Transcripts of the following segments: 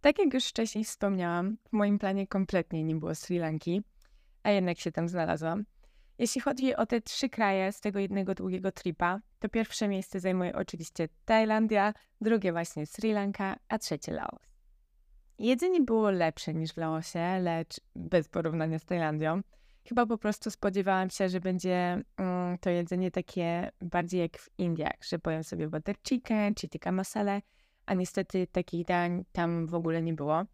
Tak jak już wcześniej wspomniałam, w moim planie kompletnie nie było Sri Lanki, a jednak się tam znalazłam. Jeśli chodzi o te trzy kraje z tego jednego długiego tripa, to pierwsze miejsce zajmuje oczywiście Tajlandia, drugie właśnie Sri Lanka, a trzecie Laos. Jedzenie było lepsze niż w Laosie, lecz bez porównania z Tajlandią. Chyba po prostu spodziewałam się, że będzie mm, to jedzenie takie bardziej jak w Indiach, że powiem sobie butter chicken czy tikka masala, a niestety takich dań tam w ogóle nie było.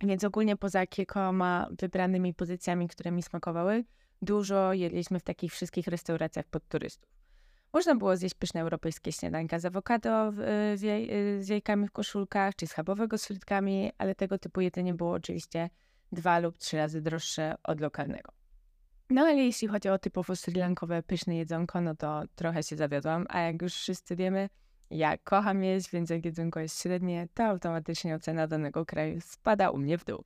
Więc ogólnie poza kilkoma wybranymi pozycjami, które mi smakowały, dużo jedliśmy w takich wszystkich restauracjach pod turystów. Można było zjeść pyszne europejskie śniadanka z awokado, z, z jajkami w koszulkach, czy schabowego z frytkami, ale tego typu jedzenie było oczywiście dwa lub trzy razy droższe od lokalnego. No ale jeśli chodzi o typowo srilankowe pyszne jedzonko, no to trochę się zawiodłam, a jak już wszyscy wiemy, ja kocham jeść, więc jak jedzonko jest średnie, to automatycznie ocena danego kraju spada u mnie w dół.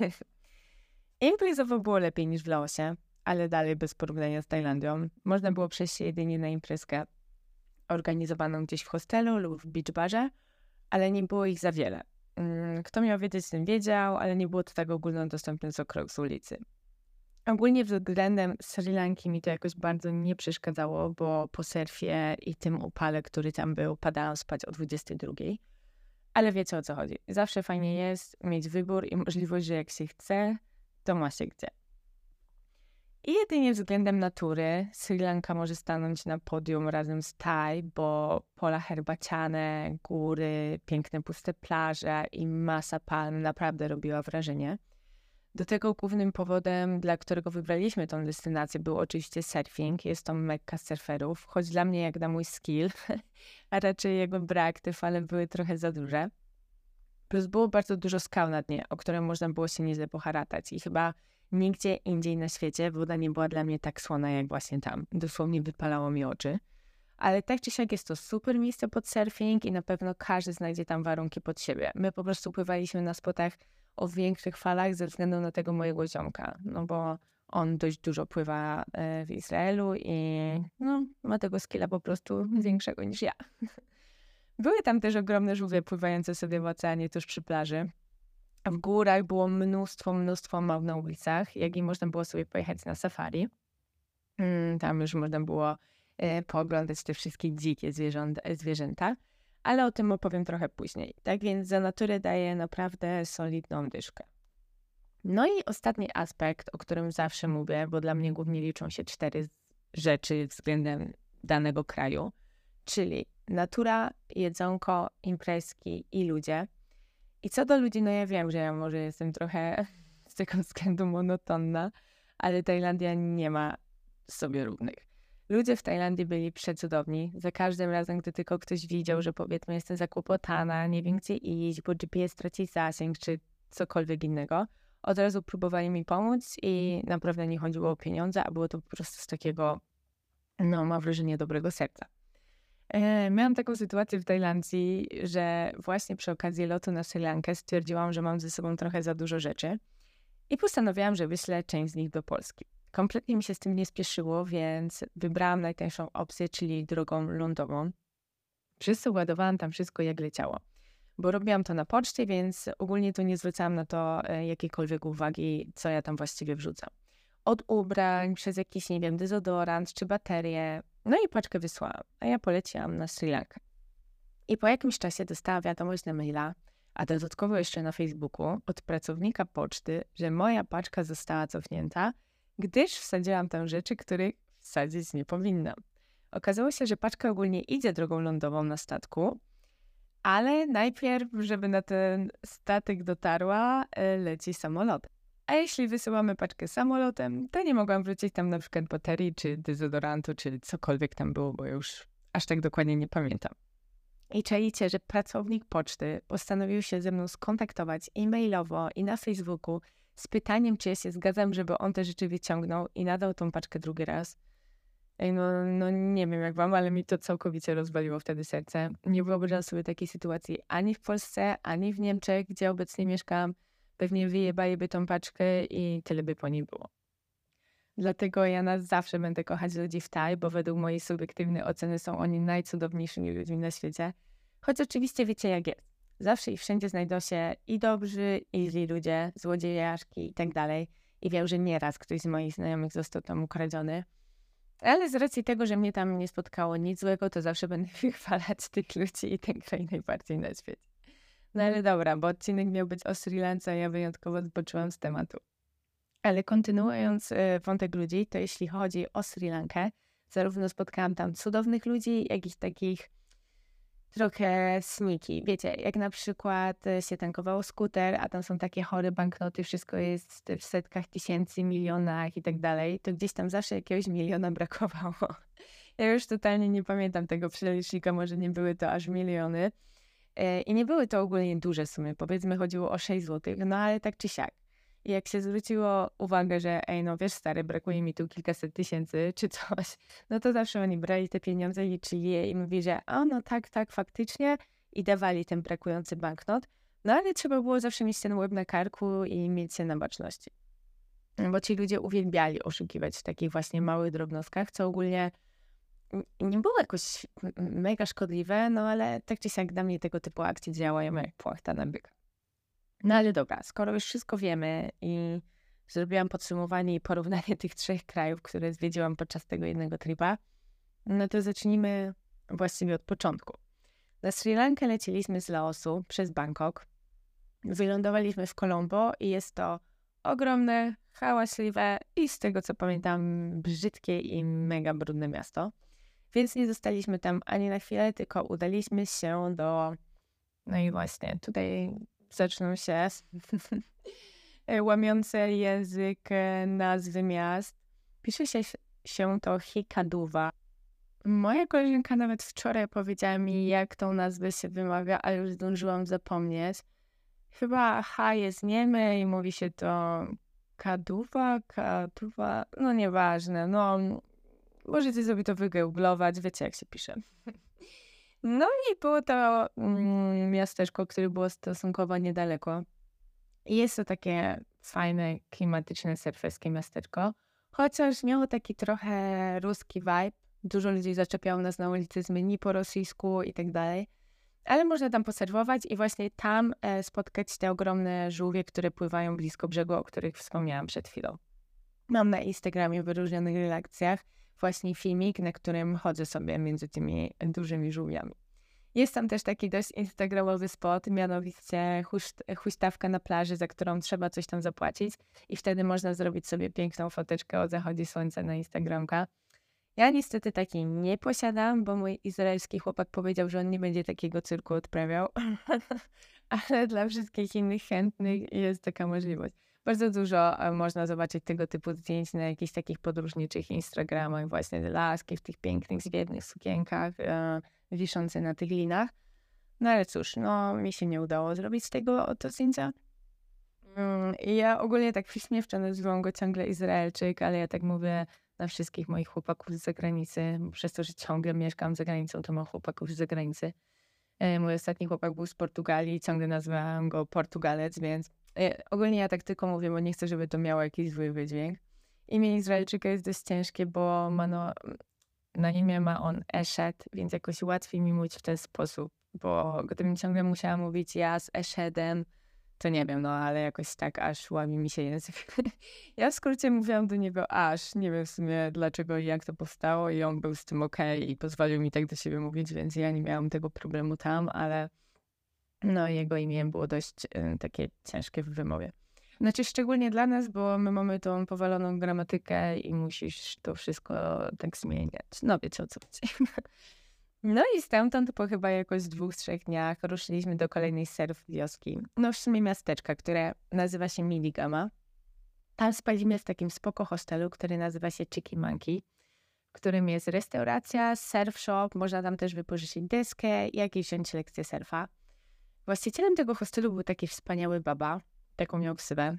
Imprezowo było lepiej niż w Laosie, ale dalej bez porównania z Tajlandią. Można było przejść się jedynie na imprezkę organizowaną gdzieś w hostelu lub w beach barze, ale nie było ich za wiele. Mm, kto miał wiedzieć, ten wiedział, ale nie było to tak ogólnodostępne co krok z ulicy. Ogólnie względem Sri Lanki mi to jakoś bardzo nie przeszkadzało, bo po surfie i tym upale, który tam był, padałam spać o 22. Ale wiecie o co chodzi. Zawsze fajnie jest mieć wybór i możliwość, że jak się chce, to ma się gdzie. I jedynie względem natury Sri Lanka może stanąć na podium razem z Taj, bo pola herbaciane, góry, piękne puste plaże i masa palm naprawdę robiła wrażenie. Do tego głównym powodem, dla którego wybraliśmy tą destynację, był oczywiście surfing. Jest to mekka surferów, choć dla mnie, jak na mój skill, a raczej jego brak, te fale były trochę za duże. Plus było bardzo dużo skał na dnie, o które można było się nieźle poharatać i chyba nigdzie indziej na świecie woda nie była dla mnie tak słona jak właśnie tam. Dosłownie wypalało mi oczy. Ale tak czy siak jest to super miejsce pod surfing i na pewno każdy znajdzie tam warunki pod siebie. My po prostu pływaliśmy na spotach o większych falach ze względu na tego mojego ziomka, no bo on dość dużo pływa e, w Izraelu i no, ma tego skilla po prostu większego niż ja. Były tam też ogromne żółwie pływające sobie w oceanie tuż przy plaży. W górach było mnóstwo, mnóstwo małp na ulicach, jak i można było sobie pojechać na safari. Mm, tam już można było e, pooglądać te wszystkie dzikie zwierzęta ale o tym opowiem trochę później. Tak więc za naturę daję naprawdę solidną dyszkę. No i ostatni aspekt, o którym zawsze mówię, bo dla mnie głównie liczą się cztery rzeczy względem danego kraju, czyli natura, jedzonko, imprezki i ludzie. I co do ludzi, no ja wiem, że ja może jestem trochę z tego względu monotonna, ale Tajlandia nie ma sobie równych. Ludzie w Tajlandii byli przecudowni. Za każdym razem, gdy tylko ktoś widział, że powiedzmy jestem zakłopotana, nie wiem gdzie iść, bo GPS traci zasięg, czy cokolwiek innego, od razu próbowali mi pomóc i naprawdę nie chodziło o pieniądze, a było to po prostu z takiego, no mam wrażenie, dobrego serca. E, miałam taką sytuację w Tajlandii, że właśnie przy okazji lotu na Sri Lankę stwierdziłam, że mam ze sobą trochę za dużo rzeczy i postanowiłam, że wyślę część z nich do Polski. Kompletnie mi się z tym nie spieszyło, więc wybrałam najtańszą opcję, czyli drogą lądową. Wszyscy ładowałam tam wszystko jak leciało, bo robiłam to na poczcie, więc ogólnie to nie zwracałam na to e, jakiejkolwiek uwagi, co ja tam właściwie wrzucam. Od ubrań, przez jakiś, nie wiem, dezodorant czy baterię, no i paczkę wysłałam, a ja poleciłam na Sri Lankę. I po jakimś czasie dostałam wiadomość na maila, a dodatkowo jeszcze na Facebooku od pracownika poczty, że moja paczka została cofnięta, gdyż wsadziłam tam rzeczy, których wsadzić nie powinnam. Okazało się, że paczka ogólnie idzie drogą lądową na statku, ale najpierw, żeby na ten statek dotarła, e, leci samolot. A jeśli wysyłamy paczkę samolotem, to nie mogłam wrócić tam na przykład baterii, czy dezodorantu, czy cokolwiek tam było, bo już aż tak dokładnie nie pamiętam. I czaicie, że pracownik poczty postanowił się ze mną skontaktować e-mailowo i na Facebooku z pytaniem, czy ja się zgadzam, żeby on te rzeczy wyciągnął i nadał tą paczkę drugi raz. No, no nie wiem jak wam, ale mi to całkowicie rozwaliło wtedy serce. Nie wyobrażam sobie takiej sytuacji ani w Polsce, ani w Niemczech, gdzie obecnie mieszkam. Pewnie wyjebaliby tą paczkę i tyle by po niej było. Dlatego ja na zawsze będę kochać ludzi w Taj, bo według mojej subiektywnej oceny są oni najcudowniejszymi ludźmi na świecie. Choć oczywiście wiecie jak jest. Zawsze i wszędzie znajdą się i dobrzy, i źli ludzie, złodziejaszki i tak dalej. I wiem, że nieraz ktoś z moich znajomych został tam ukradziony. Ale z racji tego, że mnie tam nie spotkało nic złego, to zawsze będę wychwalać tych ludzi i ten kraj najbardziej na świecie. No ale dobra, bo odcinek miał być o Sri Lance, a ja wyjątkowo zboczyłam z tematu. Ale kontynuując e, wątek ludzi, to jeśli chodzi o Sri Lankę, zarówno spotkałam tam cudownych ludzi, jak i takich trochę sniki. Wiecie, jak na przykład e, się tankowało skuter, a tam są takie chore banknoty, wszystko jest w setkach tysięcy, milionach i tak dalej, to gdzieś tam zawsze jakiegoś miliona brakowało. Ja już totalnie nie pamiętam tego przelicznika, może nie były to aż miliony. E, I nie były to ogólnie duże sumy, powiedzmy chodziło o 6 zł, no ale tak czy siak. Jak się zwróciło uwagę, że ej, no wiesz stary, brakuje mi tu kilkaset tysięcy czy coś, no to zawsze oni brali te pieniądze, liczyli je i mówili, że o, no tak, tak, faktycznie i dawali ten brakujący banknot. No ale trzeba było zawsze mieć ten łeb na karku i mieć się na baczności. Bo ci ludzie uwielbiali oszukiwać w takich właśnie małych drobnostkach, co ogólnie nie było jakoś mega szkodliwe, no ale tak czy siak dla mnie tego typu akcje działają jak płachta na byka. No ale dobra, skoro już wszystko wiemy i zrobiłam podsumowanie i porównanie tych trzech krajów, które zwiedziłam podczas tego jednego tripa, no to zacznijmy właściwie od początku. Na Sri Lankę leciliśmy z Laosu przez Bangkok. Wylądowaliśmy w Colombo i jest to ogromne, hałasliwe i z tego co pamiętam brzydkie i mega brudne miasto. Więc nie zostaliśmy tam ani na chwilę, tylko udaliśmy się do. No i właśnie, tutaj zaczną się łamiące język e, nazwy miast. Pisze się, się to Hikaduwa. Moja koleżanka nawet wczoraj powiedziała mi, jak tą nazwę się wymawia, ale już zdążyłam zapomnieć. Chyba H jest niemy i mówi się to Kaduwa, Kaduwa, no nieważne, no możecie sobie to wygooglować, wiecie jak się pisze. No i było to mm, miasteczko, które było stosunkowo niedaleko. Jest to takie fajne, klimatyczne, surferskie miasteczko. Chociaż miało taki trochę ruski vibe. Dużo ludzi zaczepiało nas na ulicy z menu po rosyjsku i tak dalej. Ale można tam poserwować i właśnie tam e, spotkać te ogromne żółwie, które pływają blisko brzegu, o których wspomniałam przed chwilą. Mam na Instagramie w wyróżnionych relacjach właśnie filmik, na którym chodzę sobie między tymi dużymi żółwiami. Jest tam też taki dość instagramowy spot, mianowicie huśtawka na plaży, za którą trzeba coś tam zapłacić i wtedy można zrobić sobie piękną foteczkę o zachodzie słońca na Instagramka. Ja niestety takiej nie posiadam, bo mój izraelski chłopak powiedział, że on nie będzie takiego cyrku odprawiał, ale dla wszystkich innych chętnych jest taka możliwość. Bardzo dużo e, można zobaczyć tego typu zdjęć na jakichś takich podróżniczych Instagramach, właśnie laski w tych pięknych, zwiewnych sukienkach, e, wiszące na tych linach. No ale cóż, no mi się nie udało zrobić z tego to zdjęcia. Mm, I ja ogólnie tak śmieszczę nazywam go ciągle Izraelczyk, ale ja tak mówię na wszystkich moich chłopaków z zagranicy. Przez to, że ciągle mieszkam za granicą, to mam chłopaków z zagranicy. E, mój ostatni chłopak był z Portugalii, ciągle nazywałam go Portugalec, więc ogólnie ja tak tylko mówię, bo nie chcę, żeby to miało jakiś zły wydźwięk. Imię Izraelczyka jest dość ciężkie, bo ma no, na imię ma on Eshed, więc jakoś łatwiej mi mówić w ten sposób, bo gdybym ciągle musiała mówić ja z to nie wiem, no ale jakoś tak aż łamie mi się język. ja w skrócie mówiłam do niego aż, nie wiem w sumie dlaczego i jak to powstało i on był z tym okej okay i pozwolił mi tak do siebie mówić, więc ja nie miałam tego problemu tam, ale no, jego imię było dość y, takie ciężkie w wymowie. Znaczy, szczególnie dla nas, bo my mamy tą powaloną gramatykę i musisz to wszystko tak zmieniać. No, wiecie o co chodzi. No i stamtąd po chyba jakoś dwóch, trzech dniach ruszyliśmy do kolejnej surf wioski. No w sumie miasteczka, które nazywa się Miligama. Tam spalimy w takim spoko hostelu, który nazywa się Chicky Monkey, w którym jest restauracja, surf shop, można tam też wypożyczyć deskę jakieś wziąć lekcję surfa. Właścicielem tego hostelu był taki wspaniały baba, taką miał ksywę,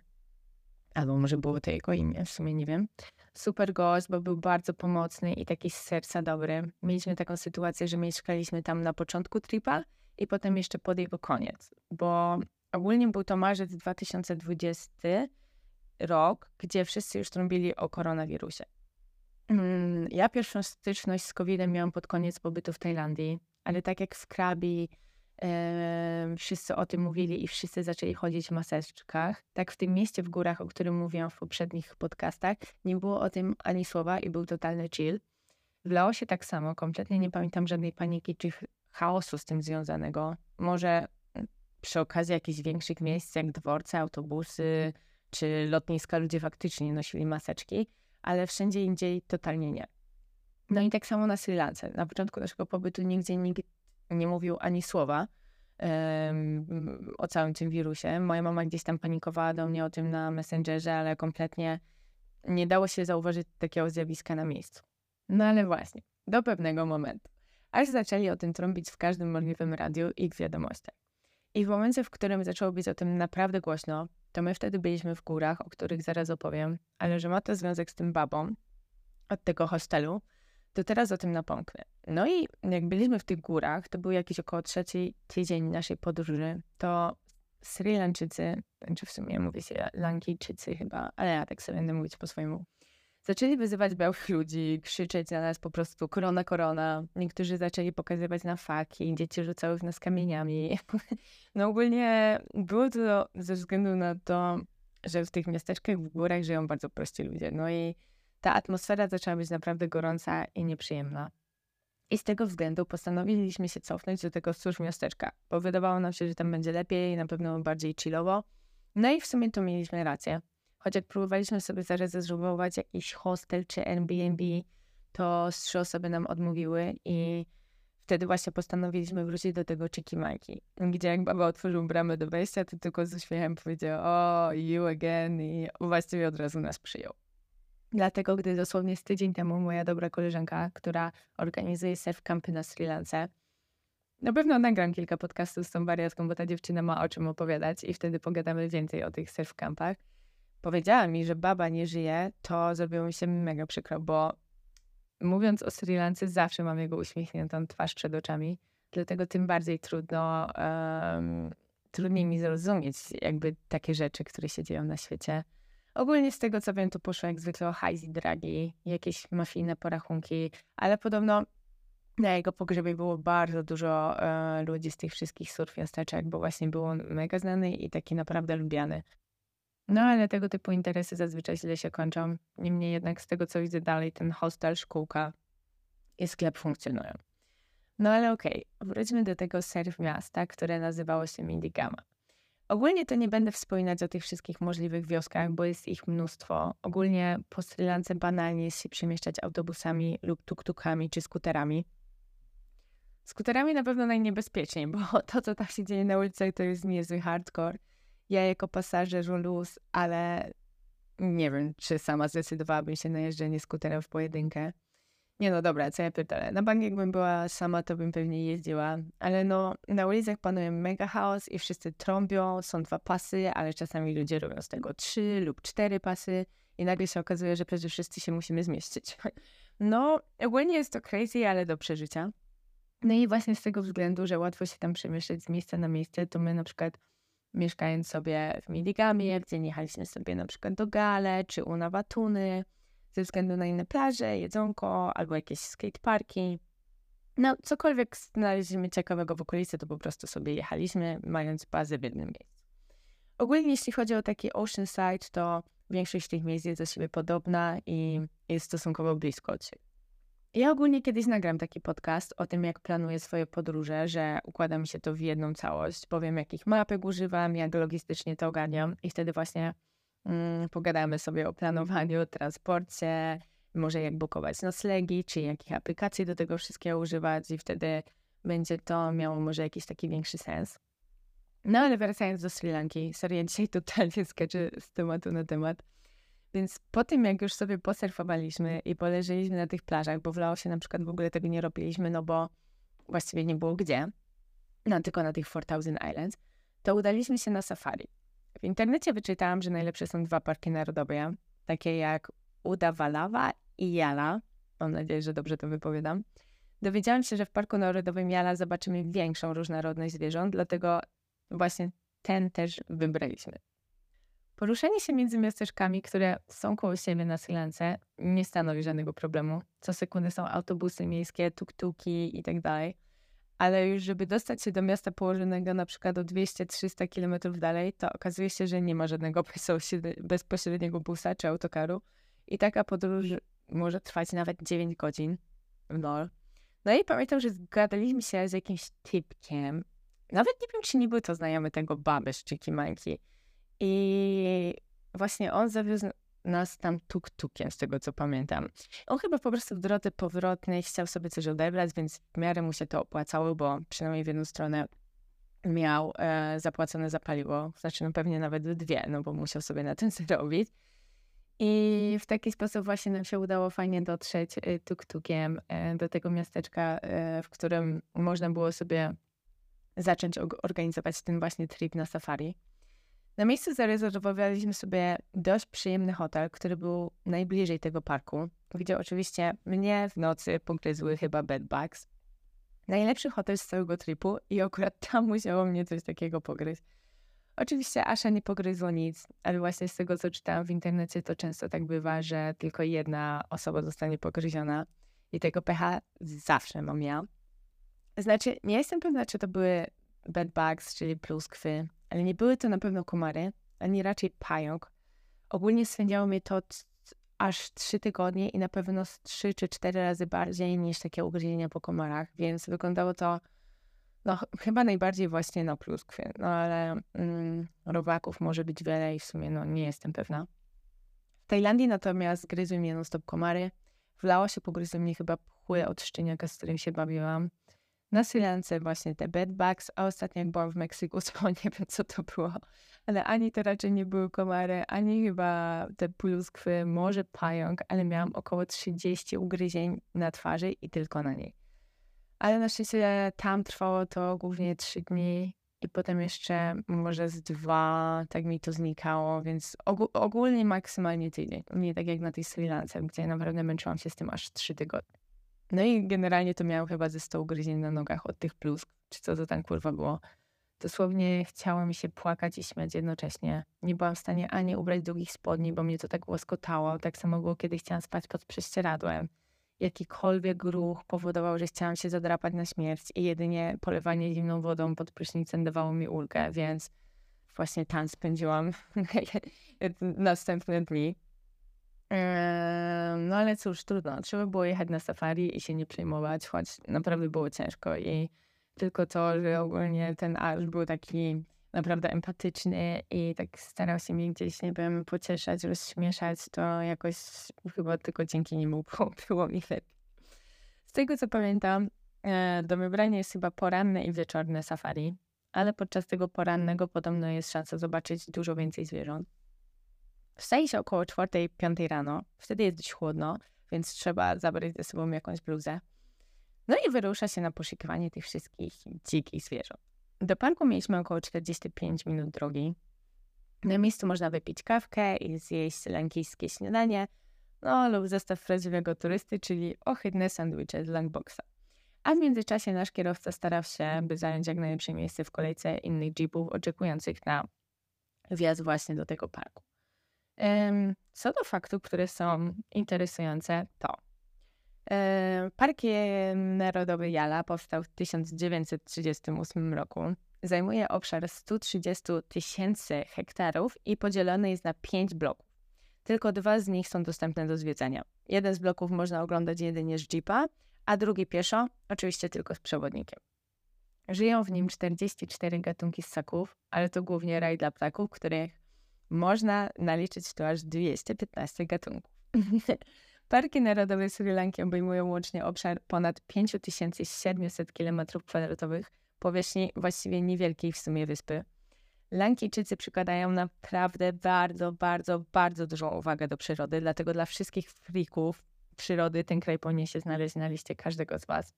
albo może było to jego imię, w sumie nie wiem. Super gość, bo był bardzo pomocny i taki z serca dobry. Mieliśmy taką sytuację, że mieszkaliśmy tam na początku tripa i potem jeszcze pod jego koniec, bo ogólnie był to marzec 2020 rok, gdzie wszyscy już trąbili o koronawirusie. Mm, ja pierwszą styczność z COVID-em miałam pod koniec pobytu w Tajlandii, ale tak jak w Krabi wszyscy o tym mówili i wszyscy zaczęli chodzić w maseczkach, tak w tym mieście w górach, o którym mówiłam w poprzednich podcastach, nie było o tym ani słowa i był totalny chill. W Laosie tak samo, kompletnie nie pamiętam żadnej paniki czy chaosu z tym związanego. Może mm, przy okazji jakichś większych miejsc, jak dworce, autobusy czy lotniska, ludzie faktycznie nosili maseczki, ale wszędzie indziej totalnie nie. No i tak samo na Sri Lance. Na początku naszego pobytu nigdzie nikt nie mówił ani słowa um, o całym tym wirusie. Moja mama gdzieś tam panikowała do mnie o tym na Messengerze, ale kompletnie nie dało się zauważyć takiego zjawiska na miejscu. No ale właśnie, do pewnego momentu. Aż zaczęli o tym trąbić w każdym możliwym radiu i w wiadomościach. I w momencie, w którym zaczęło być o tym naprawdę głośno, to my wtedy byliśmy w górach, o których zaraz opowiem, ale że ma to związek z tym babą od tego hostelu, to teraz o tym napomknę. No i jak byliśmy w tych górach, to był jakiś około trzeci tydzień naszej podróży, to Sri Lanczycy, czy w sumie mówi się Lankijczycy chyba, ale ja tak sobie będę mówić po swojemu, zaczęli wyzywać białych ludzi, krzyczeć na nas po prostu korona, korona. Niektórzy zaczęli pokazywać na faki, dzieci rzucały w nas kamieniami. No ogólnie było to ze względu na to, że w tych miasteczkach w górach żyją bardzo prości ludzie. No i ta atmosfera zaczęła być naprawdę gorąca i nieprzyjemna. I z tego względu postanowiliśmy się cofnąć do tego cóż miasteczka, bo wydawało nam się, że tam będzie lepiej, na pewno bardziej chillowo. No i w sumie tu mieliśmy rację. Choć jak próbowaliśmy sobie zarezerwować jakiś hostel czy Airbnb, to trzy osoby nam odmówiły i wtedy właśnie postanowiliśmy wrócić do tego Majki, gdzie jak baba otworzył bramę do wejścia, to tylko z uśmiechem powiedział o, you again i właściwie od razu nas przyjął. Dlatego, gdy dosłownie z tydzień temu moja dobra koleżanka, która organizuje surf campy na Sri Lance, na pewno nagram kilka podcastów z tą wariatką, bo ta dziewczyna ma o czym opowiadać i wtedy pogadamy więcej o tych surf campach. Powiedziała mi, że baba nie żyje, to zrobiło mi się mega przykro, bo mówiąc o Sri Lance, zawsze mam jego uśmiechniętą twarz przed oczami, dlatego tym bardziej trudno, um, trudniej mi zrozumieć jakby takie rzeczy, które się dzieją na świecie. Ogólnie z tego co wiem, to poszło jak zwykle o hajs dragi, jakieś mafijne porachunki, ale podobno na jego pogrzebie było bardzo dużo e, ludzi z tych wszystkich surf bo właśnie był on mega znany i taki naprawdę lubiany. No ale tego typu interesy zazwyczaj źle się kończą. Niemniej jednak z tego co widzę dalej, ten hostel, szkółka i sklep funkcjonują. No ale okej, okay. wróćmy do tego surf miasta, które nazywało się Mindigama. Ogólnie to nie będę wspominać o tych wszystkich możliwych wioskach, bo jest ich mnóstwo. Ogólnie po Sri Lance banalnie jest się przemieszczać autobusami lub tuk-tukami czy skuterami. Skuterami na pewno najniebezpieczniej, bo to, co tam się dzieje na ulicach, to jest niezły hardcore. Ja jako pasażer luz, ale nie wiem, czy sama zdecydowałabym się na jeżdżenie skuterem w pojedynkę. Nie no, dobra, co ja pytałem. Na bank jakbym była sama, to bym pewnie jeździła, ale no, na ulicach panuje mega chaos i wszyscy trąbią, są dwa pasy, ale czasami ludzie robią z tego trzy lub cztery pasy i nagle się okazuje, że przecież wszyscy się musimy zmieścić. No, ogólnie jest to crazy, ale do przeżycia. No i właśnie z tego względu, że łatwo się tam przemieszczać z miejsca na miejsce, to my na przykład mieszkając sobie w Miligamie, gdzie jechaliśmy sobie na przykład do Gale czy u Nawatuny, ze względu na inne plaże, jedzonko albo jakieś skateparki. No, cokolwiek znaleźliśmy ciekawego w okolicy, to po prostu sobie jechaliśmy, mając bazę w jednym miejscu. Ogólnie, jeśli chodzi o taki Oceanside, to większość tych miejsc jest do siebie podobna i jest stosunkowo blisko od siebie. Ja ogólnie kiedyś nagram taki podcast o tym, jak planuję swoje podróże, że układam się to w jedną całość, powiem jakich mapek używam, jak logistycznie to ogarniam i wtedy właśnie pogadamy sobie o planowaniu, transporcie, może jak bukować noclegi, czy jakich aplikacji do tego wszystkiego używać i wtedy będzie to miało może jakiś taki większy sens. No ale wracając do Sri Lanki, serio dzisiaj totalnie skaczę z tematu na temat. Więc po tym, jak już sobie posurfowaliśmy i poleżeliśmy na tych plażach, bo w Laosie na przykład w ogóle tego nie robiliśmy, no bo właściwie nie było gdzie, no tylko na tych 4000 Islands, to udaliśmy się na safari. W internecie wyczytałam, że najlepsze są dwa parki narodowe, takie jak Udawalawa i Jala. Mam nadzieję, że dobrze to wypowiadam. Dowiedziałam się, że w Parku Narodowym Jala zobaczymy większą różnorodność zwierząt, dlatego właśnie ten też wybraliśmy. Poruszenie się między miasteczkami, które są koło siebie na Sylance, nie stanowi żadnego problemu. Co sekundę są autobusy miejskie, tuk-tuki i tak. Ale już żeby dostać się do miasta położonego na przykład o 200-300 km dalej, to okazuje się, że nie ma żadnego bezpośredniego busa czy autokaru i taka podróż może trwać nawet 9 godzin. No. No i pamiętam, że zgadaliśmy się z jakimś typkiem. Nawet nie wiem, czy nie był to znajomy tego baby z Chikimanki. I właśnie on zawiózł nas tam tuk-tukiem, z tego co pamiętam. On chyba po prostu w drodze powrotnej chciał sobie coś odebrać, więc w miarę mu się to opłacało, bo przynajmniej w jedną stronę miał e, zapłacone za paliwo, znaczy no pewnie nawet dwie, no bo musiał sobie na tym zarobić. I w taki sposób właśnie nam się udało fajnie dotrzeć e, tuk-tukiem e, do tego miasteczka, e, w którym można było sobie zacząć organizować ten właśnie trip na safari. Na miejscu zarezerwowaliśmy sobie dość przyjemny hotel, który był najbliżej tego parku, gdzie oczywiście mnie w nocy pogryzły chyba bedbugs. Najlepszy hotel z całego tripu i akurat tam musiało mnie coś takiego pogryźć. Oczywiście Asza nie pogryzło nic, ale właśnie z tego, co czytałam w internecie, to często tak bywa, że tylko jedna osoba zostanie pogryziona i tego pecha zawsze mam ja. Znaczy, nie jestem pewna, czy to były bedbugs, czyli pluskwy, ale nie były to na pewno komary, ani raczej pająk. Ogólnie swędziało mnie to aż trzy tygodnie i na pewno trzy czy cztery razy bardziej niż takie ugryzienia po komarach, więc wyglądało to no, chyba najbardziej właśnie na pluskwy, no ale mm, robaków może być wiele i w sumie no, nie jestem pewna. W Tajlandii natomiast gryzły mnie non-stop komary. Wlało się pogryzły mnie chyba pchły od szczeniaka, z którym się bawiłam na Sri Lance właśnie te bedbugs, a ostatnio jak byłam w Meksyku, to nie wiem co to było, ale ani to raczej nie były komary, ani chyba te pluskwy, może pająk, ale miałam około 30 ugryzień na twarzy i tylko na niej. Ale na szczęście tam trwało to głównie 3 dni i potem jeszcze może z dwa, tak mi to znikało, więc ogólnie maksymalnie tydzień. Nie tak jak na tej Sri Lance, gdzie naprawdę męczyłam się z tym aż 3 tygodnie. No i generalnie to miałam chyba ze 100 ugryzień na nogach od tych plusk, czy co to tam kurwa było. Dosłownie chciało mi się płakać i śmiać jednocześnie. Nie byłam w stanie ani ubrać długich spodni, bo mnie to tak łaskotało. Tak samo było, kiedy chciałam spać pod prześcieradłem. Jakikolwiek ruch powodował, że chciałam się zadrapać na śmierć i jedynie polewanie zimną wodą pod prysznicem dawało mi ulgę, więc właśnie tam spędziłam następne dni. No ale cóż, trudno. Trzeba było jechać na safari i się nie przejmować, choć naprawdę było ciężko. I tylko to, że ogólnie ten aż był taki naprawdę empatyczny i tak starał się mnie gdzieś, nie wiem, pocieszać, rozśmieszać, to jakoś chyba tylko dzięki niemu było, było mi lepiej. Z tego co pamiętam, e, do wybrania jest chyba poranne i wieczorne safari, ale podczas tego porannego podobno jest szansa zobaczyć dużo więcej zwierząt. Wstaje się około 4-5 rano, wtedy jest dość chłodno, więc trzeba zabrać ze sobą jakąś bluzę. No i wyrusza się na poszukiwanie tych wszystkich dzikich zwierząt. Do parku mieliśmy około 45 minut drogi. Na miejscu można wypić kawkę i zjeść lankijskie śniadanie, no lub zestaw prawdziwego turysty, czyli ohydne sandwicze z Langboxa. A w międzyczasie nasz kierowca starał się, by zająć jak najlepsze miejsce w kolejce innych jeepów oczekujących na wjazd właśnie do tego parku. Co do faktów, które są interesujące, to Park Narodowy Jala powstał w 1938 roku. Zajmuje obszar 130 tysięcy hektarów i podzielony jest na pięć bloków. Tylko dwa z nich są dostępne do zwiedzania. Jeden z bloków można oglądać jedynie z jeepa, a drugi pieszo, oczywiście tylko z przewodnikiem. Żyją w nim 44 gatunki ssaków, ale to głównie raj dla ptaków, których można naliczyć tu aż 215 gatunków. Parki Narodowe Sri Lanki obejmują łącznie obszar ponad 5700 km2 powierzchni właściwie niewielkiej w sumie wyspy. Lankijczycy przykładają naprawdę bardzo, bardzo, bardzo dużą uwagę do przyrody, dlatego dla wszystkich frików przyrody ten kraj powinien się znaleźć na liście każdego z Was.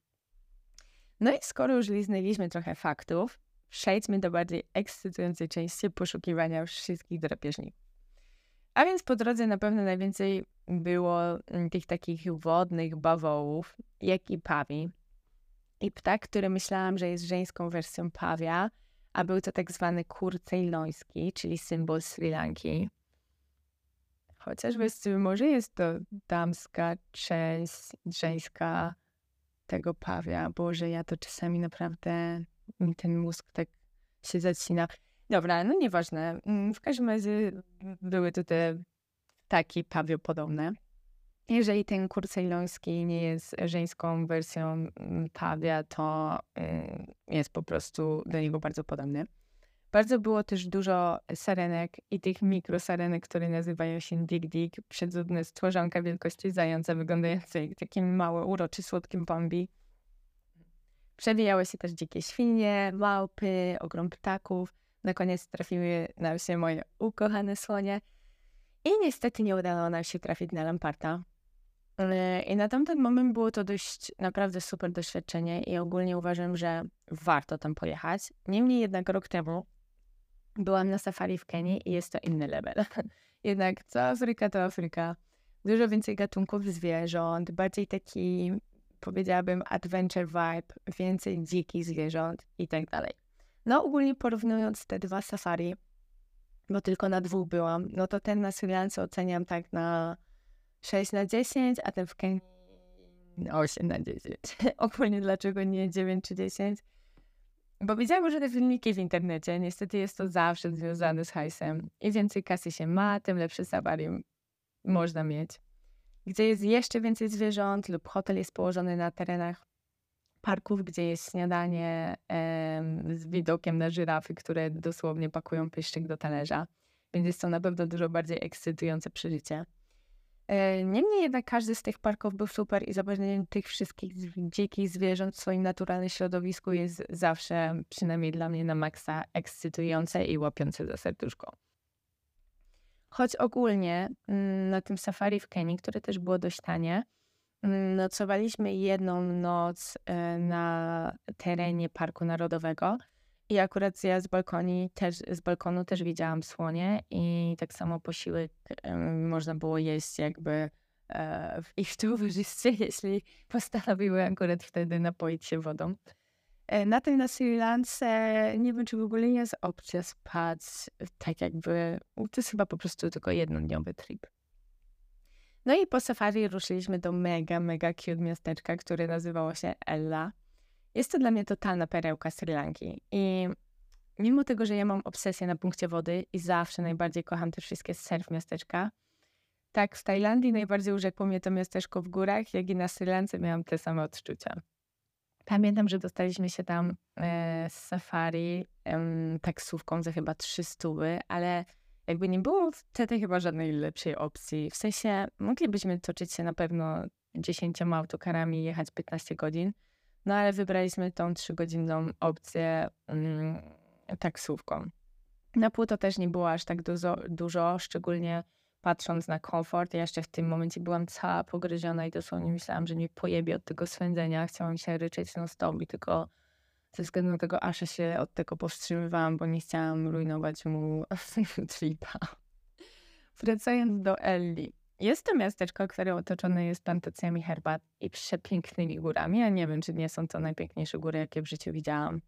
No i skoro już liznęliśmy trochę faktów, przejdźmy do bardziej ekscytującej części poszukiwania wszystkich drapieżników. A więc po drodze na pewno najwięcej było mm, tych takich wodnych bawołów, jak i pawi. I ptak, który myślałam, że jest żeńską wersją pawia, a był to tak zwany kur ceyloński, czyli symbol Sri Lanki. Chociaż właściwie może jest to damska część, żeńska tego pawia. Boże, ja to czasami naprawdę mi ten mózg tak się zacina. Dobra, no nieważne. Mm, w każdym razie były tutaj takie pawiopodobne. Jeżeli ten kur cejloński nie jest żeńską wersją mm, pawia, to y, jest po prostu do niego bardzo podobny. Bardzo było też dużo sarenek i tych mikrosarenek, które nazywają się Dig Dig, przedzudne stworzonka wielkości zająca, wyglądające jak takie małe, uroczy, słodkie bombi. Przewijały się też dzikie świnie, małpy, ogrom ptaków. Na koniec trafiły nam się moje ukochane słonie. I niestety nie udało nam się trafić na Lamparta. I na tamten moment było to dość naprawdę super doświadczenie i ogólnie uważam, że warto tam pojechać. Niemniej jednak rok temu byłam na safari w Kenii i jest to inny level. Jednak co Afryka to Afryka. Dużo więcej gatunków zwierząt, bardziej taki, powiedziałabym, adventure vibe, więcej dzikich zwierząt i tak dalej. No ogólnie porównując te dwa safari, bo tylko na dwóch byłam, no to ten na Sri Lance oceniam tak na 6 na 10, a ten w Kenii 8 na 10. ogólnie dlaczego nie 9 czy 10? Bo widziałam te filmiki w internecie. Niestety jest to zawsze związane z hajsem. Im więcej kasy się ma, tym lepszy safari można mieć. Gdzie jest jeszcze więcej zwierząt lub hotel jest położony na terenach parków, gdzie jest śniadanie z widokiem na żyrafy, które dosłownie pakują pyszczyk do talerza. Więc jest to na pewno dużo bardziej ekscytujące przeżycie. E, niemniej jednak każdy z tych parków był super i zobaczenie tych wszystkich dzikich zwierząt w swoim naturalnym środowisku jest zawsze, przynajmniej dla mnie na maksa, ekscytujące i łapiące za serduszko. Choć ogólnie mm, na tym safari w Kenii, które też było dość tanie, mm, nocowaliśmy jedną noc e, na terenie Parku Narodowego i akurat ja z, balkoni też, z balkonu też widziałam słonie i tak samo posiłek można było jeść jakby e, w ich towarzystwie, jeśli postanowiły akurat wtedy napoić się wodą. E, na tym na Sri Lance nie wiem, czy w ogóle jest opcja spać tak jakby, to jest chyba po prostu tylko jednodniowy trip. No i po safari ruszyliśmy do mega, mega cute miasteczka, które nazywało się Ella. Jest to dla mnie totalna perełka Sri Lanki. I mimo tego, że ja mam obsesję na punkcie wody i zawsze najbardziej kocham te wszystkie surf miasteczka, tak w Tajlandii najbardziej urzekło mnie to miasteczko w górach, jak i na Sri Lance miałam te same odczucia. Pamiętam, że dostaliśmy się tam e, z safari taksówką za chyba 300, ale jakby nie było wtedy chyba żadnej lepszej opcji. W sensie moglibyśmy toczyć się na pewno 10 autokarami i jechać 15 godzin, no ale wybraliśmy tą trzygodzinną opcję mm, taksówką. Na płyto też nie było aż tak dużo, dużo, szczególnie patrząc na komfort. Ja jeszcze w tym momencie byłam cała pogryziona i dosłownie myślałam, że nie pojebie od tego swędzenia. Chciałam się ryczeć non stop i tylko ze względu na tego Asza się od tego powstrzymywałam, bo nie chciałam rujnować mu tripa. Wracając do Ellie. Jest to miasteczko, które otoczone jest plantacjami herbat i przepięknymi górami. Ja nie wiem, czy nie są to najpiękniejsze góry, jakie w życiu widziałam.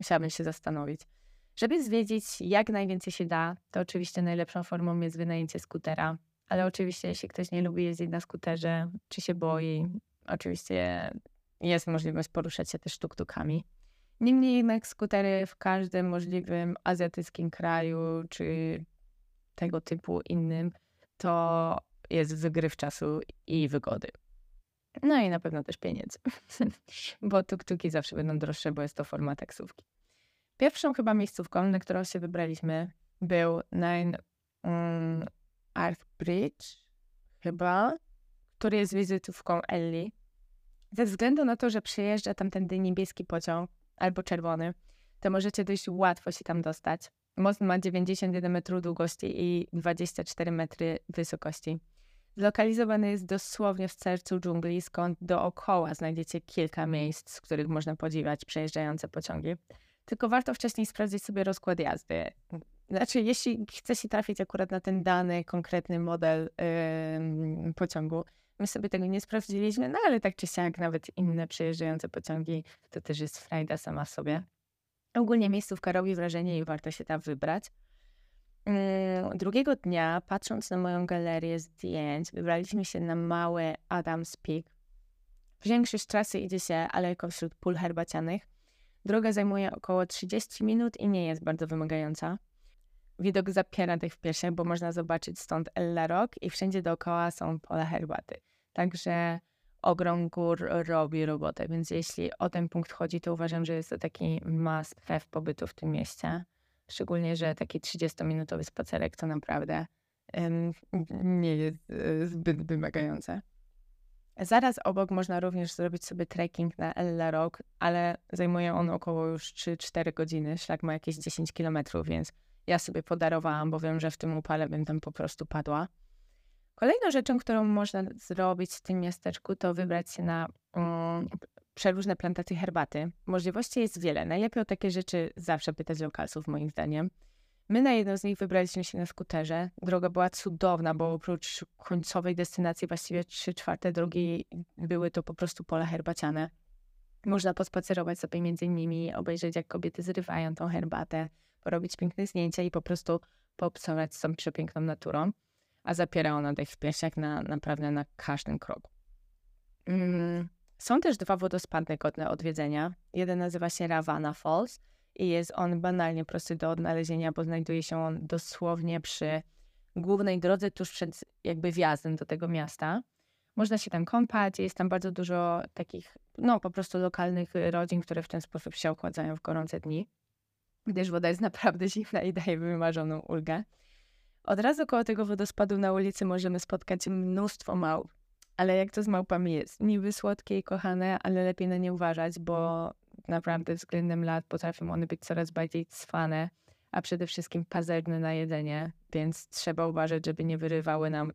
Musiałabym się zastanowić. Żeby zwiedzić jak najwięcej się da, to oczywiście najlepszą formą jest wynajęcie skutera. Ale oczywiście, jeśli ktoś nie lubi jeździć na skuterze, czy się boi, oczywiście jest możliwość poruszać się też tuktukami. Niemniej jednak skutery w każdym możliwym azjatyckim kraju, czy tego typu innym, to jest wygryw czasu i wygody. No i na pewno też pieniędzy, bo tuktuki zawsze będą droższe, bo jest to forma taksówki. Pierwszą chyba miejscówką, na którą się wybraliśmy, był Nine um, Earth Bridge, chyba, który jest wizytówką Ellie. Ze względu na to, że przyjeżdża tamtędy niebieski pociąg albo czerwony, to możecie dość łatwo się tam dostać. Most ma 91 metrów długości i 24 metry wysokości. Zlokalizowany jest dosłownie w sercu dżungli, skąd dookoła znajdziecie kilka miejsc, z których można podziwiać przejeżdżające pociągi. Tylko warto wcześniej sprawdzić sobie rozkład jazdy. Znaczy, jeśli chce się trafić akurat na ten dany, konkretny model yy, pociągu, my sobie tego nie sprawdziliśmy, no ale tak czy siak, nawet inne przejeżdżające pociągi, to też jest frajda sama w sobie. Ogólnie miejscówka robi wrażenie i warto się tam wybrać. Mm, drugiego dnia, patrząc na moją galerię zdjęć, wybraliśmy się na mały Adams Peak. Większość trasy idzie się alejką wśród pól herbacianych. Droga zajmuje około 30 minut i nie jest bardzo wymagająca. Widok zapiera tych w piersiach, bo można zobaczyć stąd El Rock i wszędzie dookoła są pola herbaty. Także ogrom gór robi robotę, więc jeśli o ten punkt chodzi, to uważam, że jest to taki must have pobytu w tym mieście. Szczególnie, że taki 30-minutowy spacerek to naprawdę um, nie jest e, zbyt wymagające. Zaraz obok można również zrobić sobie trekking na El Rock, ale zajmuje on około już 3-4 godziny. Szlak ma jakieś 10 kilometrów, więc ja sobie podarowałam, bo wiem, że w tym upale bym tam po prostu padła. Kolejną rzeczą, którą można zrobić w tym miasteczku, to wybrać się na um, przeróżne plantacje herbaty. Możliwości jest wiele. Najlepiej o takie rzeczy zawsze pytać lokalsów, moim zdaniem. My na jedną z nich wybraliśmy się na skuterze. Droga była cudowna, bo oprócz końcowej destynacji właściwie trzy czwarte drogi były to po prostu pola herbaciane. Można pospacerować sobie między nimi, obejrzeć jak kobiety zrywają tą herbatę, porobić piękne zdjęcia i po prostu poobcować z tą przepiękną naturą. A zapiera ona dech w piersiach na, naprawdę na każdym kroku. Mm. Są też dwa wodospady godne odwiedzenia. Jeden nazywa się Ravana Falls i jest on banalnie prosty do odnalezienia, bo znajduje się on dosłownie przy głównej drodze, tuż przed jakby wjazdem do tego miasta. Można się tam kąpać, jest tam bardzo dużo takich, no po prostu lokalnych rodzin, które w ten sposób się ochładzają w gorące dni, gdyż woda jest naprawdę zimna i daje wymarzoną ulgę. Od razu koło tego wodospadu na ulicy możemy spotkać mnóstwo małp. Ale jak to z małpami jest? Niby słodkie i kochane, ale lepiej na nie uważać, bo naprawdę względem lat potrafią one być coraz bardziej cwane, a przede wszystkim pazerne na jedzenie, więc trzeba uważać, żeby nie wyrywały nam,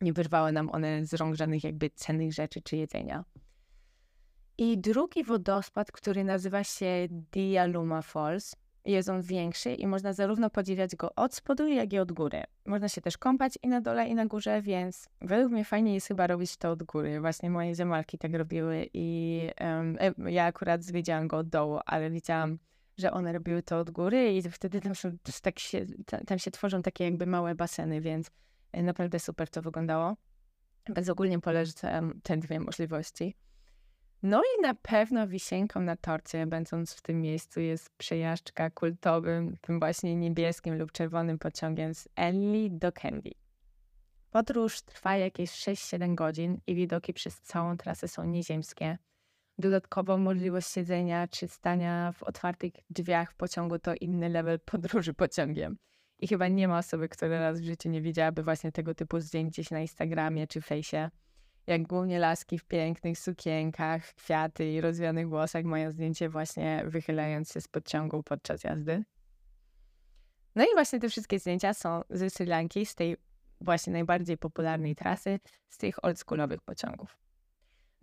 nie wyrwały nam one z rąk żadnych jakby cennych rzeczy czy jedzenia. I drugi wodospad, który nazywa się Dialuma Falls, jest on większy i można zarówno podziwiać go od spodu, jak i od góry. Można się też kąpać i na dole, i na górze, więc według mnie fajnie jest chyba robić to od góry. Właśnie moje ziemalki tak robiły i um, ja akurat zwiedziałam go od dołu, ale widziałam, że one robiły to od góry i wtedy tam, są, tak się, tam się tworzą takie jakby małe baseny, więc e, naprawdę super to wyglądało. Więc ogólnie polecam te dwie możliwości. No i na pewno wisienką na torcie, będąc w tym miejscu, jest przejażdżka kultowym, tym właśnie niebieskim lub czerwonym pociągiem z Ellie do Candy. Podróż trwa jakieś 6-7 godzin i widoki przez całą trasę są nieziemskie. Dodatkowo możliwość siedzenia czy stania w otwartych drzwiach w pociągu to inny level podróży pociągiem. I chyba nie ma osoby, która raz w życiu nie widziałaby właśnie tego typu zdjęć gdzieś na Instagramie czy fejsie jak głównie laski w pięknych sukienkach, kwiaty i rozwianych włosach mają zdjęcie właśnie wychylając się z podciągu podczas jazdy. No i właśnie te wszystkie zdjęcia są ze Sri Lanki, z tej właśnie najbardziej popularnej trasy, z tych oldschoolowych pociągów.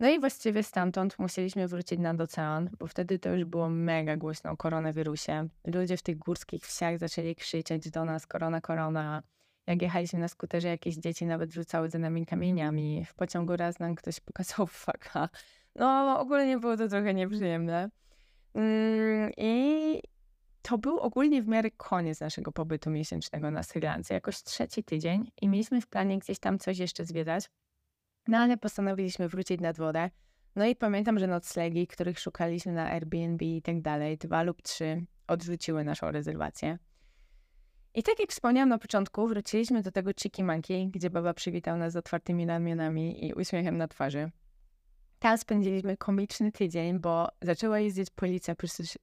No i właściwie stamtąd musieliśmy wrócić nad ocean, bo wtedy to już było mega głośno o koronawirusie. Ludzie w tych górskich wsiach zaczęli krzyczeć do nas korona, korona, jak jechaliśmy na skuterze, jakieś dzieci nawet rzucały za nami kamieniami. W pociągu raz nam ktoś pokazał faka. No, ogólnie było to trochę nieprzyjemne. Mm, I to był ogólnie w miarę koniec naszego pobytu miesięcznego na Sri Lance. Jakoś trzeci tydzień i mieliśmy w planie gdzieś tam coś jeszcze zwiedzać. No ale postanowiliśmy wrócić nad wodę. No i pamiętam, że noclegi, których szukaliśmy na Airbnb i tak dalej, dwa lub trzy, odrzuciły naszą rezerwację. I tak jak wspomniałam na początku, wróciliśmy do tego Chiki Monkey, gdzie baba przywitał nas z otwartymi ramionami i uśmiechem na twarzy. Tam spędziliśmy komiczny tydzień, bo zaczęła jeździć policja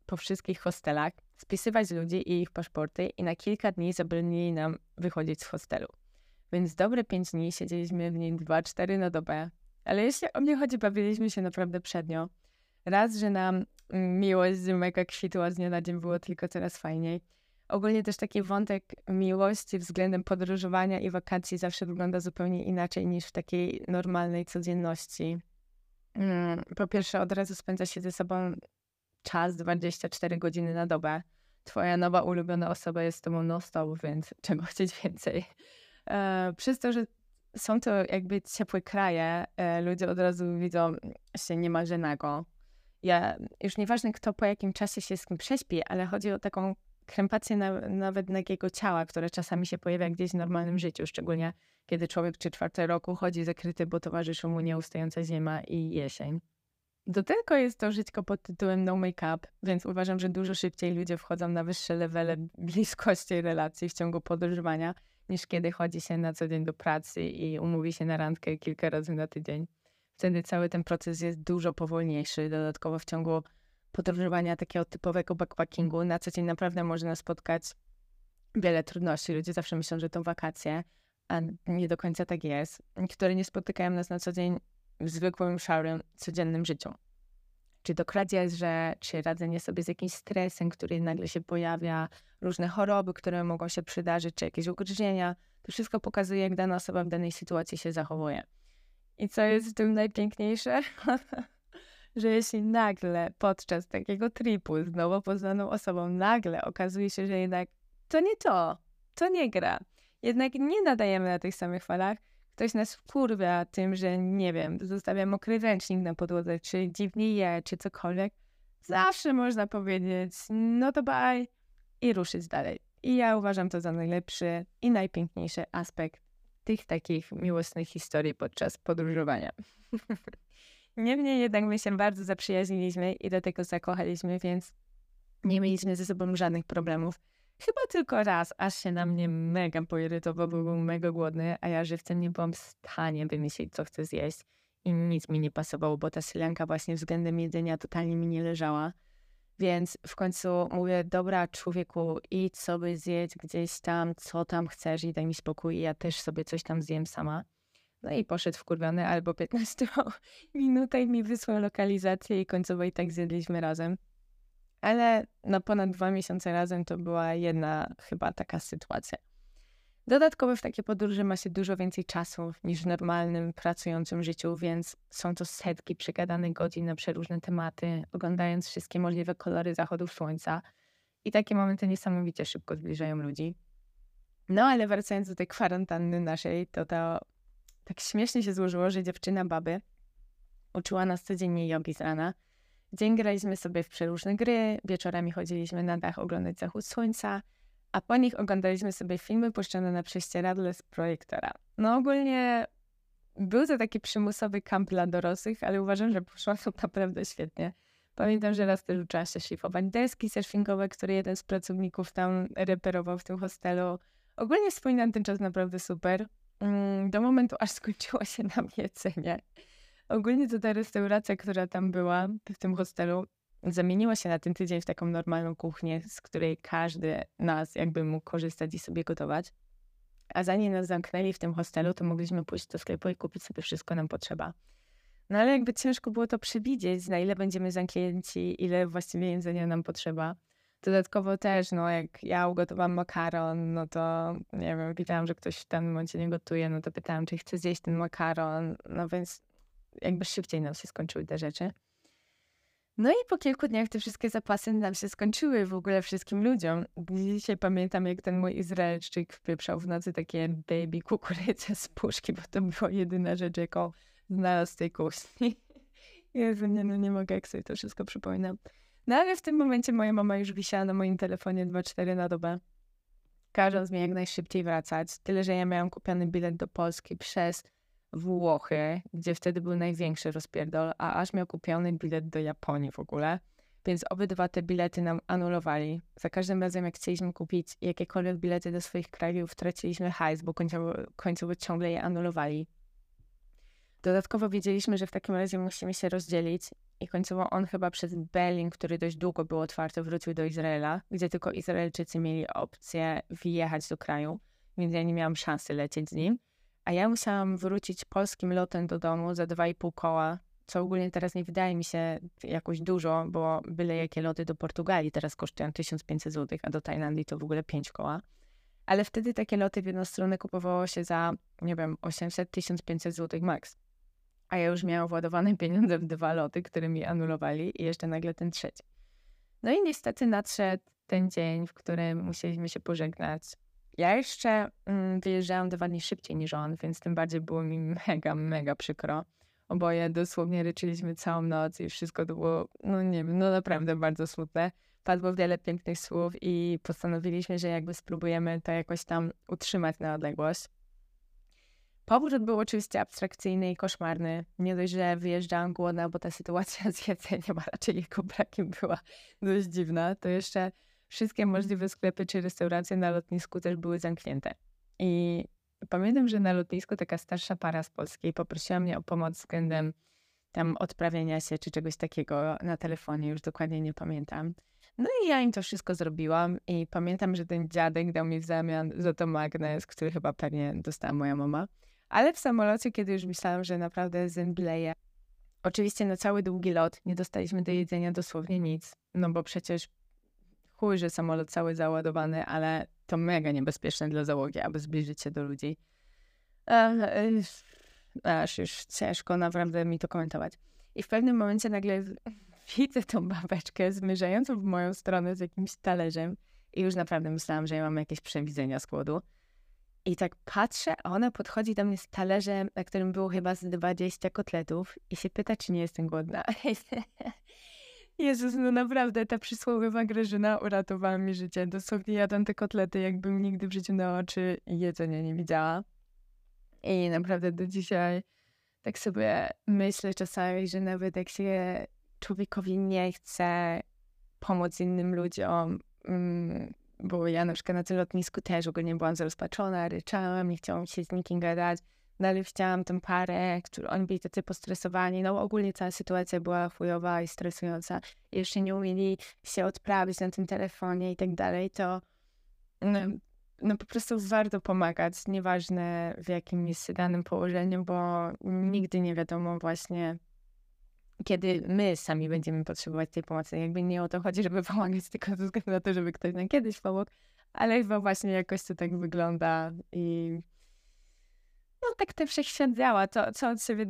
po, wszystkich hostelach, spisywać ludzi i ich paszporty i na kilka dni zabronili nam wychodzić z hostelu. Więc dobre pięć dni siedzieliśmy w nim dwa, cztery na dobę. Ale jeśli o mnie chodzi, bawiliśmy się naprawdę przednio. Raz, że nam miłość z mega kwitła z dnia na dzień było tylko coraz fajniej ogólnie też taki wątek miłości względem podróżowania i wakacji zawsze wygląda zupełnie inaczej niż w takiej normalnej codzienności. Mm, po pierwsze, od razu spędza się ze sobą czas 24 godziny na dobę. Twoja nowa ulubiona osoba jest z tobą non-stop, więc czego chcieć więcej. E, przez to, że są to jakby ciepłe kraje, e, ludzie od razu widzą się niemalże nago. Ja, już nieważne kto po jakim czasie się z kim prześpi, ale chodzi o taką krępację na, nawet nagiego ciała, które czasami się pojawia gdzieś w normalnym życiu, szczególnie kiedy człowiek czy czwarte roku chodzi zakryty, bo towarzyszy mu nieustająca zima i jesień. Do tylko jest to żyćko pod tytułem no make-up, więc uważam, że dużo szybciej ludzie wchodzą na wyższe levele bliskości relacji w ciągu podróżowania, niż kiedy chodzi się na co dzień do pracy i umówi się na randkę kilka razy na tydzień. Wtedy cały ten proces jest dużo powolniejszy. Dodatkowo w ciągu podróżowania takiego typowego backpackingu na co dzień naprawdę można spotkać wiele trudności. Ludzie zawsze myślą, że to wakacje, a nie do końca tak jest, które nie spotykają nas na co dzień w zwykłym, szarym, codziennym życiu. Czy to kradzieże, czy radzenie sobie z jakimś stresem, który nagle się pojawia, różne choroby, które mogą się przydarzyć, czy jakieś ugryzienia. To wszystko pokazuje, jak dana osoba w danej sytuacji się zachowuje. I co jest w tym najpiękniejsze? że jeśli nagle podczas takiego tripu z nowo poznaną osobą nagle okazuje się, że jednak to nie to, to nie gra, jednak nie nadajemy na tych samych falach, ktoś nas wkurwia tym, że nie wiem, zostawia mokry ręcznik na podłodze, czy dziwnie je, czy cokolwiek, zawsze można powiedzieć, no to bye i ruszyć dalej. I ja uważam to za najlepszy i najpiękniejszy aspekt tych takich miłosnych historii podczas podróżowania. Niemniej jednak my się bardzo zaprzyjaźniliśmy i do tego zakochaliśmy, więc nie mieliśmy ze sobą żadnych problemów. Chyba tylko raz, aż się na mnie mega poirytował, bo był mega głodny, a ja żywcem nie byłam w stanie wymyślić, co chcę zjeść. I nic mi nie pasowało, bo ta sylanka właśnie względem jedzenia totalnie mi nie leżała. Więc w końcu mówię, dobra człowieku, idź sobie zjedz gdzieś tam, co tam chcesz i daj mi spokój. I ja też sobie coś tam zjem sama. No i poszedł wkurwiony, albo 15 minutę i mi wysłał lokalizację i końcowo i tak zjedliśmy razem. Ale na ponad dwa miesiące razem to była jedna chyba taka sytuacja. Dodatkowo w takie podróże ma się dużo więcej czasu niż w normalnym, pracującym życiu, więc są to setki przegadanych godzin na przeróżne tematy, oglądając wszystkie możliwe kolory zachodów słońca. I takie momenty niesamowicie szybko zbliżają ludzi. No ale wracając do tej kwarantanny naszej, to to tak śmiesznie się złożyło, że dziewczyna baby uczyła nas codziennie jogi z rana. Dzień graliśmy sobie w przeróżne gry, wieczorami chodziliśmy na dach oglądać zachód słońca, a po nich oglądaliśmy sobie filmy puszczone na prześcieradle z projektora. No ogólnie był to taki przymusowy kamp dla dorosłych, ale uważam, że poszło to naprawdę świetnie. Pamiętam, że raz też uczyła się szlifować deski surfingowe, które jeden z pracowników tam reperował w tym hostelu. Ogólnie wspominam ten czas naprawdę super. Mm, do momentu, aż skończyło się nam jedzenie. Ogólnie to ta restauracja, która tam była, w tym hostelu, zamieniła się na ten tydzień w taką normalną kuchnię, z której każdy nas jakby mógł korzystać i sobie gotować. A zanim nas zamknęli w tym hostelu, to mogliśmy pójść do sklepu i kupić sobie wszystko nam potrzeba. No ale jakby ciężko było to przewidzieć, na ile będziemy zamknięci, ile właściwie jedzenia nam potrzeba. Dodatkowo też, no jak ja ugotowałam makaron, no to nie wiem, widziałam, że ktoś w tym momencie nie gotuje, no to pytałam, czy chce zjeść ten makaron, no więc jakby szybciej nam się skończyły te rzeczy. No i po kilku dniach te wszystkie zapasy nam się skończyły w ogóle wszystkim ludziom. Dzisiaj pamiętam, jak ten mój Izraelczyk wpieprzał w nocy takie baby kukurydze z puszki, bo to była jedyna rzecz, jaką znalazł z tej kuchni. Jezu, nie, no nie mogę, jak sobie to wszystko przypominam. No ale w tym momencie moja mama już wisiała na moim telefonie 2-4 na dobę, każąc mi jak najszybciej wracać. Tyle, że ja miałam kupiony bilet do Polski przez Włochy, gdzie wtedy był największy rozpierdol, a aż miał kupiony bilet do Japonii w ogóle. Więc obydwa te bilety nam anulowali. Za każdym razem, jak chcieliśmy kupić jakiekolwiek bilety do swoich krajów, traciliśmy hajs, bo końcowo, końcowo ciągle je anulowali. Dodatkowo wiedzieliśmy, że w takim razie musimy się rozdzielić i końcowo on chyba przez Berlin, który dość długo był otwarty, wrócił do Izraela, gdzie tylko Izraelczycy mieli opcję wjechać do kraju, więc ja nie miałam szansy lecieć z nim. A ja musiałam wrócić polskim lotem do domu za 2,5 koła, co ogólnie teraz nie wydaje mi się jakoś dużo, bo byle jakie loty do Portugalii teraz kosztują 1500 zł, a do Tajlandii to w ogóle 5 koła. Ale wtedy takie loty w jedną stronę kupowało się za, nie wiem, 800-1500 zł max a ja już miałam władowane pieniądze w dwa loty, które mi anulowali i jeszcze nagle ten trzeci. No i niestety nadszedł ten dzień, w którym musieliśmy się pożegnać. Ja jeszcze mm, wyjeżdżałam dwa dni szybciej niż on, więc tym bardziej było mi mega, mega przykro. Oboje dosłownie ryczyliśmy całą noc i wszystko to było, no nie wiem, no naprawdę bardzo smutne. padło wiele pięknych słów i postanowiliśmy, że jakby spróbujemy to jakoś tam utrzymać na odległość. Powrót był oczywiście abstrakcyjny i koszmarny. Nie dość, że wyjeżdżałam głodna, bo ta sytuacja z jedzeniem, a raczej jego brakiem była dość dziwna, to jeszcze wszystkie możliwe sklepy czy restauracje na lotnisku też były zamknięte. I pamiętam, że na lotnisku taka starsza para z Polski poprosiła mnie o pomoc względem tam odprawienia się czy czegoś takiego na telefonie, już dokładnie nie pamiętam. No i ja im to wszystko zrobiłam i pamiętam, że ten dziadek dał mi w zamian za to magnes, który chyba pewnie dostała moja mama. Ale w samolocie, kiedy już myślałam, że naprawdę zemdleję, oczywiście na cały długi lot nie dostaliśmy do jedzenia dosłownie nic, no bo przecież chuj, że samolot cały załadowany, ale to mega niebezpieczne dla załogi, aby zbliżyć się do ludzi. Aż już ciężko naprawdę mi to komentować. I w pewnym momencie nagle widzę tą babeczkę zmierzającą w moją stronę z jakimś talerzem i już naprawdę myślałam, że ja mam jakieś przewidzenia z głodu. I tak patrzę, a ona podchodzi do mnie z talerzem, na którym było chyba z 20 kotletów i się pyta, czy nie jestem głodna. Jezus, no naprawdę, ta przysłowiowa Grażyna uratowała mi życie. Dosłownie jadam te kotlety, jakbym nigdy w życiu na oczy jedzenia nie widziała. I naprawdę do dzisiaj tak sobie myślę czasami, że nawet jak się człowiekowi nie chce pomóc innym ludziom, mm, bo ja na przykład na tym lotnisku też ogólnie byłam zrozpaczona, ryczałam, nie chciałam się z nikim gadać, dalej chciałam tę parę, którzy oni byli tacy postresowani, no ogólnie cała sytuacja była chujowa i stresująca, jeszcze nie umieli się odprawić na tym telefonie i tak dalej, to no, no po prostu warto pomagać, nieważne w jakim jest danym położeniu, bo nigdy nie wiadomo właśnie, kiedy my sami będziemy potrzebować tej pomocy. Jakby nie o to chodzi, żeby pomagać, tylko ze względu na to, żeby ktoś nam kiedyś pomógł, ale chyba właśnie jakoś to tak wygląda i no tak ten wszechświat działa. To, co od siebie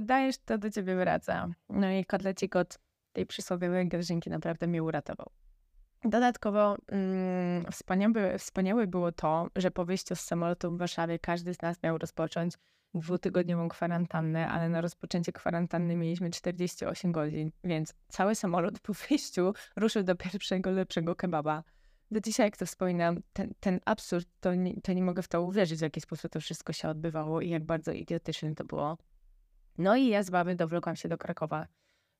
dajesz, to do ciebie wraca. No i kotlecik od tej przysłowiowej grażynki naprawdę mnie uratował. Dodatkowo mm, wspaniałe, wspaniałe było to, że po wyjściu z samolotu w Warszawie każdy z nas miał rozpocząć dwutygodniową kwarantannę, ale na rozpoczęcie kwarantanny mieliśmy 48 godzin, więc cały samolot po wyjściu ruszył do pierwszego lepszego kebaba. Do dzisiaj, jak to wspominam, ten, ten absurd, to nie, to nie mogę w to uwierzyć, w jaki sposób to wszystko się odbywało i jak bardzo idiotyczne to było. No i ja z baby dowlokłam się do Krakowa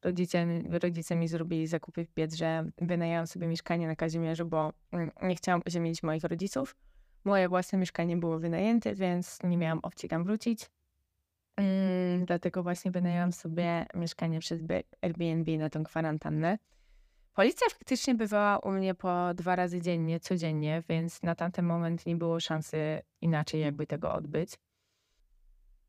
rodzice, rodzice mi zrobili zakupy w Biedrze, wynajęłam sobie mieszkanie na Kazimierzu, bo mm, nie chciałam ziemić moich rodziców. Moje własne mieszkanie było wynajęte, więc nie miałam opcji tam wrócić. Mm, dlatego właśnie wynajęłam sobie mieszkanie przez Airbnb na tą kwarantannę. Policja faktycznie bywała u mnie po dwa razy dziennie, codziennie, więc na tamten moment nie było szansy inaczej jakby tego odbyć.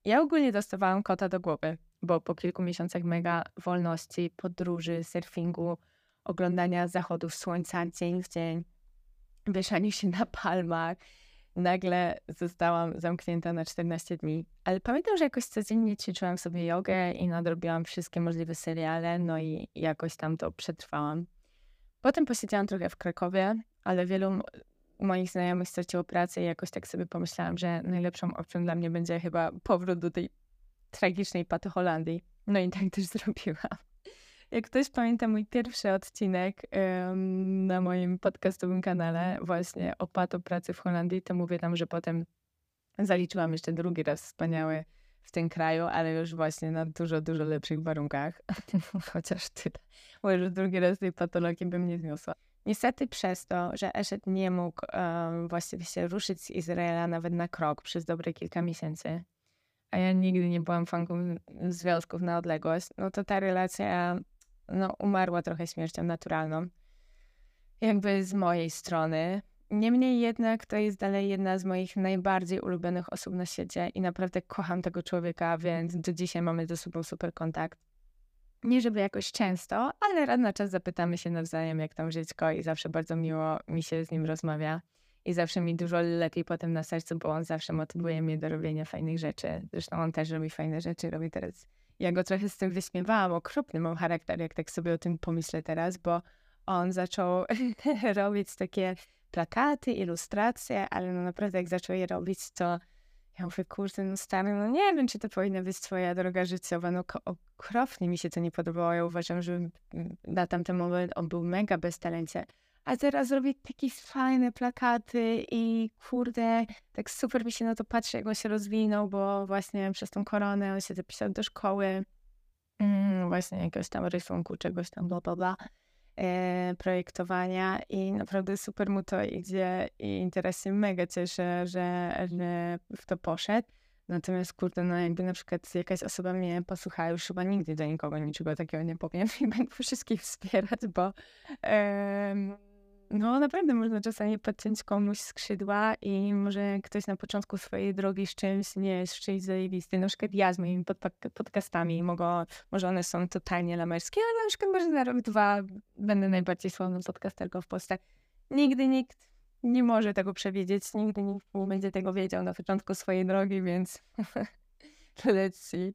Ja ogólnie dostawałam kota do głowy bo po kilku miesiącach mega wolności, podróży, surfingu, oglądania zachodów słońca dzień w dzień, wieszaniu się na palmach, nagle zostałam zamknięta na 14 dni. Ale pamiętam, że jakoś codziennie ćwiczyłam sobie jogę i nadrobiłam wszystkie możliwe seriale, no i jakoś tam to przetrwałam. Potem posiedziałam trochę w Krakowie, ale wielu moich znajomych straciło pracę i jakoś tak sobie pomyślałam, że najlepszą opcją dla mnie będzie chyba powrót do tej tragicznej paty Holandii. No i tak też zrobiłam. Jak ktoś pamięta mój pierwszy odcinek na moim podcastowym kanale właśnie o pato pracy w Holandii, to mówię tam, że potem zaliczyłam jeszcze drugi raz wspaniały w tym kraju, ale już właśnie na dużo, dużo lepszych warunkach. Chociaż tyle. Bo już drugi raz tej patologii bym nie zniosła. Niestety przez to, że Eszet nie mógł um, właściwie się ruszyć z Izraela nawet na krok przez dobre kilka miesięcy, a ja nigdy nie byłam fanką związków na odległość, no to ta relacja no, umarła trochę śmiercią naturalną. Jakby z mojej strony. Niemniej jednak to jest dalej jedna z moich najbardziej ulubionych osób na świecie i naprawdę kocham tego człowieka, więc do dzisiaj mamy ze sobą super kontakt. Nie żeby jakoś często, ale raz na czas zapytamy się nawzajem, jak tam żyćko i zawsze bardzo miło mi się z nim rozmawia i zawsze mi dużo lepiej potem na sercu, bo on zawsze motywuje mnie do robienia fajnych rzeczy. Zresztą on też robi fajne rzeczy, robi teraz. Ja go trochę z tym wyśmiewałam, okropny mam charakter, jak tak sobie o tym pomyślę teraz, bo on zaczął robić takie plakaty, ilustracje, ale no naprawdę jak zaczął je robić, to Ja mówię, kurde, no stary, no nie wiem, czy to powinna być twoja droga życiowa. No okropnie mi się to nie podobało. Ja uważam, że na tamten moment on był mega bez talencie. A teraz robi takie fajne plakaty i kurde, tak super mi się na to patrzy, jak on się rozwinął, bo właśnie przez tą koronę on się zapisał do szkoły. Mm, właśnie jakiegoś tam rysunku, czegoś tam, bla, bla, bla. E, projektowania i naprawdę super mu to idzie i teraz się mega cieszę, że, że w to poszedł. Natomiast kurde, no jakby na przykład jakaś osoba mnie posłuchała, już chyba nigdy do nikogo niczego takiego nie powiem i będę wszystkich wspierać, bo no naprawdę można czasami podciąć komuś skrzydła i może ktoś na początku swojej drogi z czymś nie jest szczęść zajebisty. Na przykład ja z moimi pod, podcastami, mogę, może one są totalnie lamerskie, ale na przykład może za rok, dwa będę najbardziej sławną podcasterką w Polsce. Nigdy nikt nie może tego przewidzieć, nigdy nikt nie będzie tego wiedział na początku swojej drogi, więc let's see.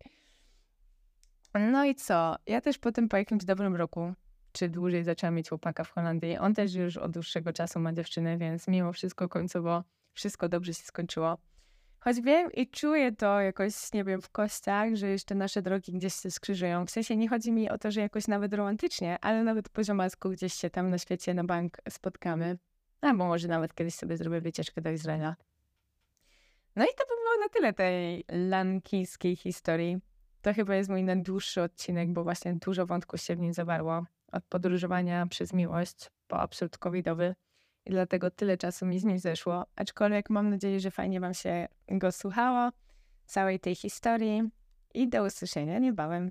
No i co? Ja też potem po jakimś dobrym roku czy dłużej zaczęłam mieć chłopaka w Holandii. On też już od dłuższego czasu ma dziewczynę, więc mimo wszystko końcowo wszystko dobrze się skończyło. Choć wiem i czuję to jakoś, nie wiem, w kościach, że jeszcze nasze drogi gdzieś się skrzyżują. W sensie nie chodzi mi o to, że jakoś nawet romantycznie, ale nawet poziomasku gdzieś się tam na świecie na bank spotkamy. Albo może nawet kiedyś sobie zrobię wycieczkę do Izraela. No i to by było na tyle tej lankijskiej historii. To chyba jest mój najdłuższy odcinek, bo właśnie dużo wątków się w nim zawarło od podróżowania przez miłość po absurd covidowy. I dlatego tyle czasu mi z nim zeszło, aczkolwiek mam nadzieję, że fajnie wam się go słuchało, całej tej historii. I do usłyszenia niebawem.